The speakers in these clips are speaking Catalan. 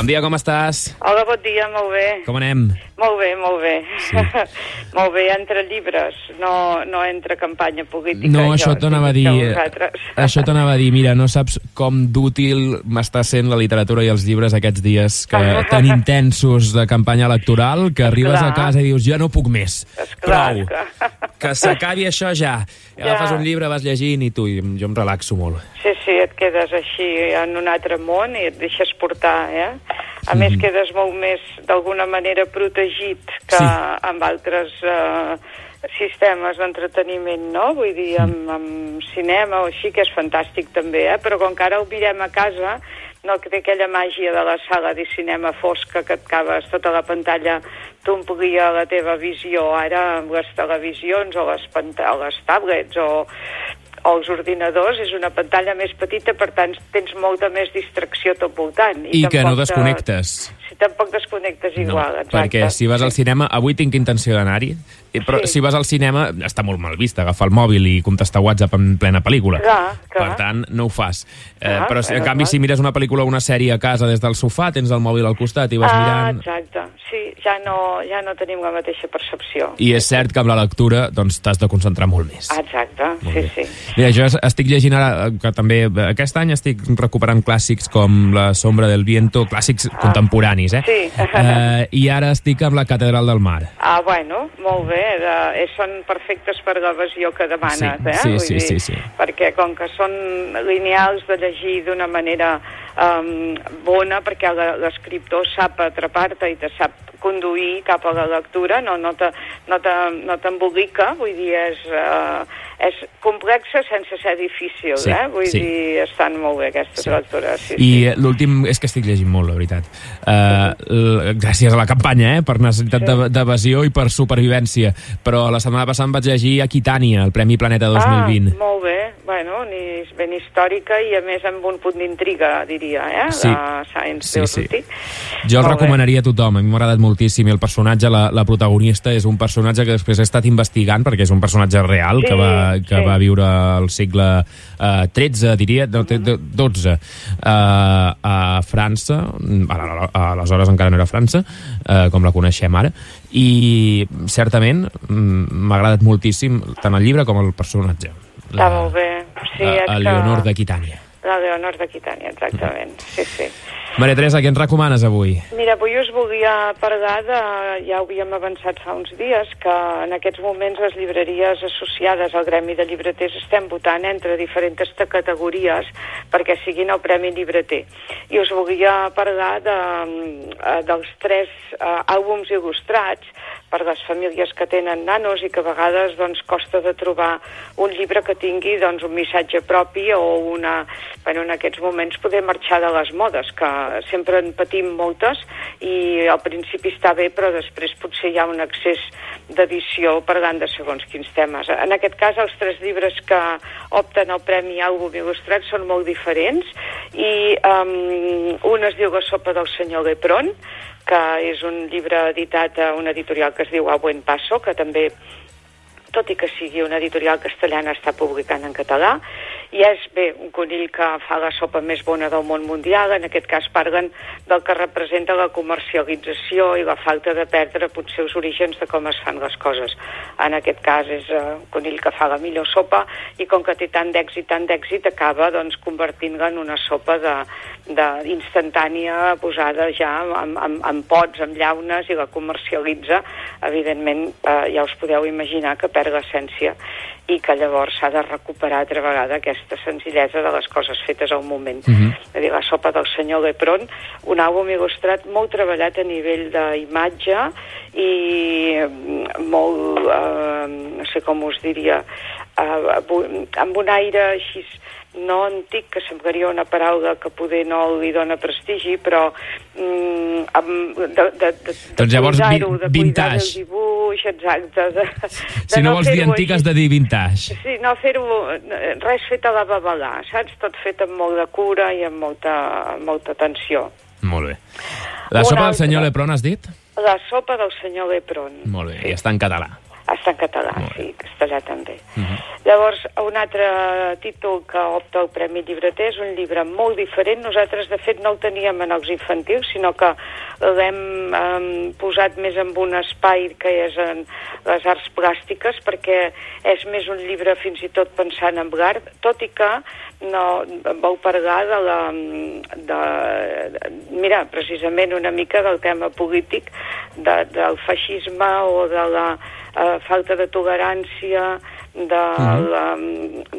Bon dia, com estàs? Hola, bon dia, molt bé. Com anem? Molt bé, molt bé. Sí. molt bé, entre llibres, no, no entre campanya política. No, això t'anava a dir... vosaltres. Això t'anava a dir, mira, no saps com d'útil m'està sent la literatura i els llibres aquests dies que, tan intensos de campanya electoral que arribes Esclar. a casa i dius, ja no puc més. Esclar, Prou. esclar. Que s'acabi això ja. I Ja. agafes un llibre, vas llegint i tu, i jo em relaxo molt. Sí, sí, et quedes així en un altre món i et deixes portar, eh? A més, Mhm. quedes molt més, d'alguna manera, protegit que Sí. amb altres eh, sistemes d'entreteniment, no? Vull dir, amb, amb cinema o així, que és fantàstic també, eh? Però com que ara el mirem a casa, no té aquella màgia de la sala de cinema fosca que et acabes tota la pantalla t'omplia la teva visió. Ara amb les televisions o les, o les tablets o, o els ordinadors és una pantalla més petita, per tant tens molta més distracció tot voltant. I que no desconnectes. Si tampoc desconnectes igual, no, exacte. perquè si vas al cinema, avui tinc intenció d'anar-hi, eh, però Sí. si vas al cinema està molt mal vist agafar el mòbil i contestar WhatsApp en plena pel·lícula. Clar, clar. Per tant, no ho fas. Eh, Clar, però si, en canvi, normal. si mires una pel·lícula o una sèrie a casa des del sofà, tens el mòbil al costat i vas ah, mirant... exacte. Sí, ja no, ja no tenim la mateixa percepció. I és cert que amb la lectura doncs, t'has de concentrar molt més. Ah, Exacte, Molt sí, bé. sí. Mira, jo es- estic llegint ara, eh, que també eh, aquest any estic recuperant clàssics com La sombra del viento, clàssics contemporanis, eh? Sí. eh? I ara estic amb La catedral del mar. Ah, bueno, molt bé. De, eh, són perfectes per l'evasió que demanes, Sí, eh? sí, Vull sí, dir, sí, sí. Perquè com que són lineals de llegir d'una manera um, bona, perquè l'escriptor sap atrapar-te i te sap conduir cap a la lectura, no, no te- no te- no t'embolica, vull dir, és, uh, és complexa sense ser difícil, Sí, eh? Vull sí. dir, estan molt bé aquestes Sí. lectures. Sí, I sí. eh, l'últim és que estic llegint molt, la veritat. Uh, gràcies a la campanya, eh? per necessitat Sí. d'ev- d'evasió i per supervivència. Però la setmana passada em vaig llegir Aquitània, el Premi Planeta 2020. Ah, molt bé. Bueno, ni ben històrica i a més amb un punt d'intriga, diria, eh? Sí. De Science Sí, sí. Jo el Molt bé. recomanaria a tothom, a mi m'ha agradat moltíssim el personatge, la, la protagonista és un personatge que després he estat investigant perquè és un personatge real Sí, que, va, que sí. va viure al segle eh, 13, diria, no, te- de- 12 eh, a França aleshores encara no era França eh, com la coneixem ara i certament mm, m'ha agradat moltíssim tant el llibre com el personatge Està molt bé. Sí, a, és a Leonor d'Aquitània La Leonor d'Aquitània, exactament. Sí, sí. Maria Teresa, què ens recomanes avui? Mira, avui us volia parlar de... Ja ho havíem avançat fa uns dies, que en aquests moments les llibreries associades al Gremi de Llibreters estem votant entre diferents categories perquè siguin el Premi Llibreter. I us volia parlar de, eh, dels tres eh, àlbums il·lustrats per les famílies que tenen nanos i que a vegades doncs, costa de trobar un llibre que tingui doncs, un missatge propi o una... Bueno, en aquests moments poder marxar de les modes, que sempre en patim moltes i al principi està bé, però després potser hi ha un excés d'edició parlant de segons quins temes. En aquest cas, els tres llibres que opten al Premi Àlbum Il·lustrat són molt diferents i um, un es diu La sopa del senyor Lepron, que és un llibre editat a una editorial que es diu A Buen Paso, que també tot i que sigui una editorial castellana, està publicant en català, i és, bé, un conill que fa la sopa més bona del món mundial, en aquest cas parlen del que representa la comercialització i la falta de perdre potser els orígens de com es fan les coses. En aquest cas és uh, un conill que fa la millor sopa i com que té tant d'èxit, tant d'èxit, acaba doncs, convertint-la en una sopa de, de instantània posada ja en, en, en pots, en llaunes i la comercialitza, evidentment eh, ja us podeu imaginar que perd l'essència i que llavors s'ha de recuperar altra vegada aquesta senzillesa de les coses fetes al moment. Mhm. És a dir, la sopa del senyor Lepron, un àlbum il·lustrat molt treballat a nivell d'imatge i mm, molt, eh, no sé com us diria, eh, amb un aire així no antic, que semblaria una paraula que poder no li dona prestigi, però mm, amb, de, de, de, Doncs llavors, cuidar-ho, de cuidar vintage. el dibuix, exacte. De, de Si no, vols dir antic, has de dir vintage. Sí, no fer-ho, res fet a la babalà, saps? Tot fet amb molt de cura i amb molta, amb molta atenció. Molt bé. La Una sopa del altra. senyor Lepron, has dit? La sopa del senyor Lepron. Molt bé, i està en català. Està en català, sí, castellà també. Uh -huh. Llavors, un altre títol que opta al Premi Llibreter és un llibre molt diferent. Nosaltres, de fet, no el teníem en els infantils, sinó que l'hem um, posat més en un espai que és en les arts plàstiques, perquè és més un llibre fins i tot pensant en l'art, tot i que no vau parlar de la... De, de, mira, precisament una mica del tema polític de, del feixisme o de la eh, falta de tolerància, de, uh -huh. la,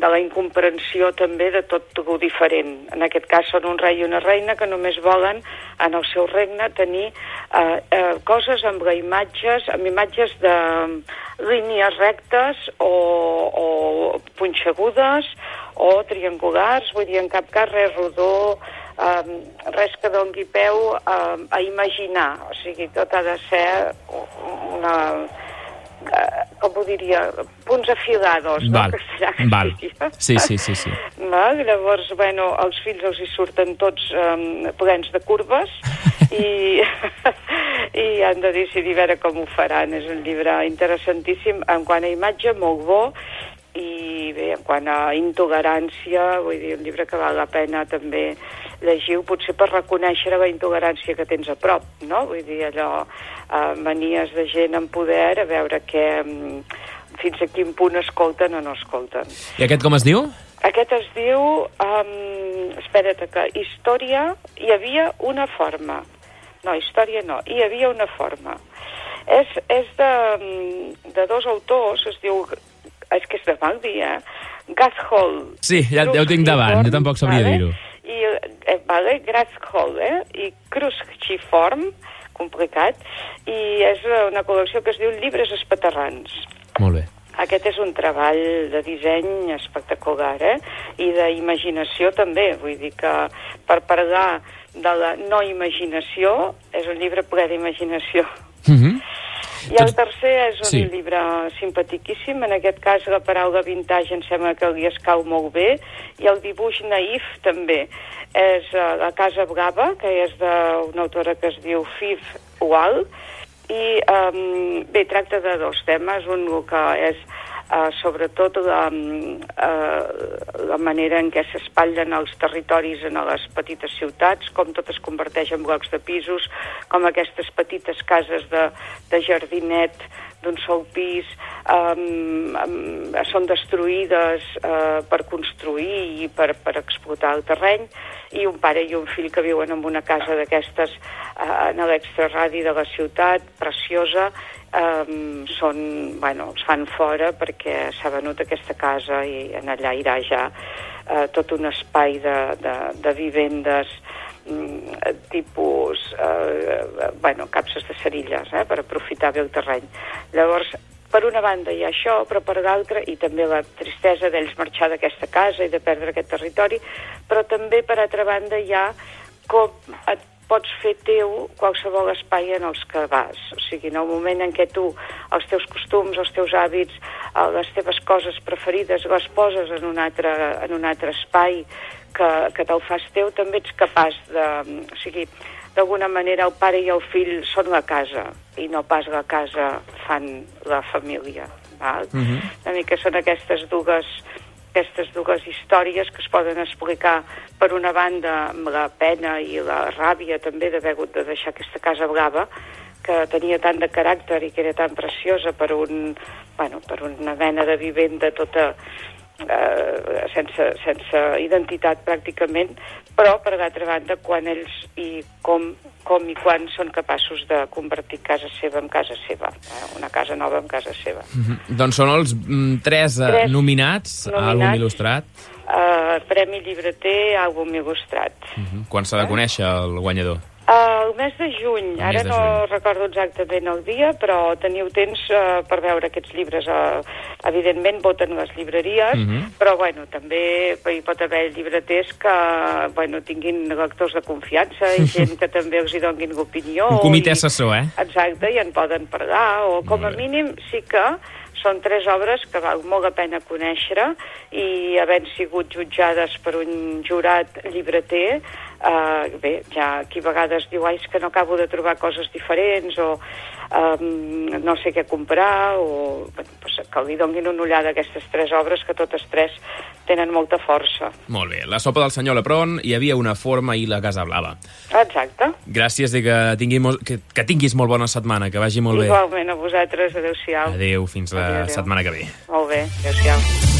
de la incomprensió també de tot el diferent. En aquest cas són un rei i una reina que només volen en el seu regne tenir eh, eh, coses amb imatges, amb imatges de línies rectes o, o punxegudes o triangulars, vull dir, en cap cas res rodó, eh, res que dongui peu a, a imaginar. O sigui, tot ha de ser una eh, com ho diria, punts afilados, val, no? Que val. Sí, sí, sí, sí. Val? Llavors, bueno, els fills els hi surten tots um, plens de curves i, i han de decidir veure com ho faran. És un llibre interessantíssim en quant a imatge, molt bo, i bé, en quant a intolerància, vull dir, un llibre que val la pena també llegiu, potser per reconèixer la intolerància que tens a prop, no? Vull dir, allò, eh, manies de gent en poder, a veure què, mm, fins a quin punt escolten o no escolten. I aquest com es diu? Aquest es diu, um, espera't, que història, hi havia una forma. No, història no, hi havia una forma. És, és de, mm, de dos autors, es diu és que és de mal dia, Gathol. Sí, ja, ja ho tinc davant, jo tampoc sabria vale? dir-ho. Vale, Gathol, eh? I Cruciform, complicat, i és una col·lecció que es diu Llibres Espaterrans. Molt bé. Aquest és un treball de disseny espectacular, eh? I d'imaginació també, vull dir que per parlar de la no imaginació, és un llibre ple d'imaginació. Mm -hmm. I el tercer és un Sí. llibre simpatiquíssim, en aquest cas la paraula vintage em sembla que li escau molt bé, i el dibuix naïf també. És uh, La Casa Brava, que és d'una autora que es diu Fiv Wall, i um, bé, tracta de dos temes, un que és uh, sobretot la, uh, la manera en què s'espatllen els territoris en les petites ciutats, com tot es converteix en blocs de pisos, com aquestes petites cases de, de jardinet d'un sol pis um, um, són destruïdes uh, per construir i per, per explotar el terreny i un pare i un fill que viuen en una casa d'aquestes uh, en l'extraradi de la ciutat, preciosa, um, són, bueno, els fan fora perquè s'ha venut aquesta casa i en allà irà ja uh, tot un espai de, de, de vivendes mm, tipus, eh, bueno, capses de cerilles, eh, per aprofitar bé el terreny. Llavors, per una banda hi ha això, però per l'altra, i també la tristesa d'ells marxar d'aquesta casa i de perdre aquest territori, però també, per altra banda, hi ha com et pots fer teu qualsevol espai en els que vas. O sigui, en el moment en què tu els teus costums, els teus hàbits, eh, les teves coses preferides les poses en un altre, en un altre espai que, que te'l fas teu, també ets capaç de... O sigui, d'alguna manera el pare i el fill són la casa i no pas la casa fan la família. Val? Uh -huh. Una mica són aquestes dues aquestes dues històries que es poden explicar per una banda amb la pena i la ràbia també d'haver hagut de deixar aquesta casa blava que tenia tant de caràcter i que era tan preciosa per, un, bueno, per una mena de vivenda tota eh, sense, sense identitat pràcticament, però per l'altra banda quan ells i com, com i quan són capaços de convertir casa seva en casa seva, eh, una casa nova en casa seva. Mm -hmm. Doncs són els mm, tres, eh, Tres nominats, a àlbum nominats. il·lustrat. Uh, Premi Llibreter, àlbum il·lustrat. Mm -hmm. Quan s'ha de conèixer el guanyador? Mes de juny, El ara de no juny. recordo exactament el dia, però teniu temps uh, per veure aquests llibres. Uh, evidentment voten les llibreries, Mhm. però bueno, també hi pot haver llibreters que bueno, tinguin lectors de confiança i gent que també els hi donguin opinió. Un comitè assessor, eh? Exacte, i en poden parlar, o com a mínim sí que són tres obres que val molt la pena conèixer i havent sigut jutjades per un jurat llibreter, eh, bé, ja aquí a vegades diu, ai, és que no acabo de trobar coses diferents, o um, no sé què comprar, o bueno, pues, que li donguin una ullada a aquestes tres obres, que totes tres tenen molta força. Molt bé. La sopa del senyor Lepron, hi havia una forma i la Casa Blava. Exacte. Gràcies i que, tingui molt, que, que tinguis molt bona setmana, que vagi molt Igualment a vosaltres, adeu-siau. bé. Adéu, fins la Adéu, adéu. setmana que ve. Molt bé, adeu-siau.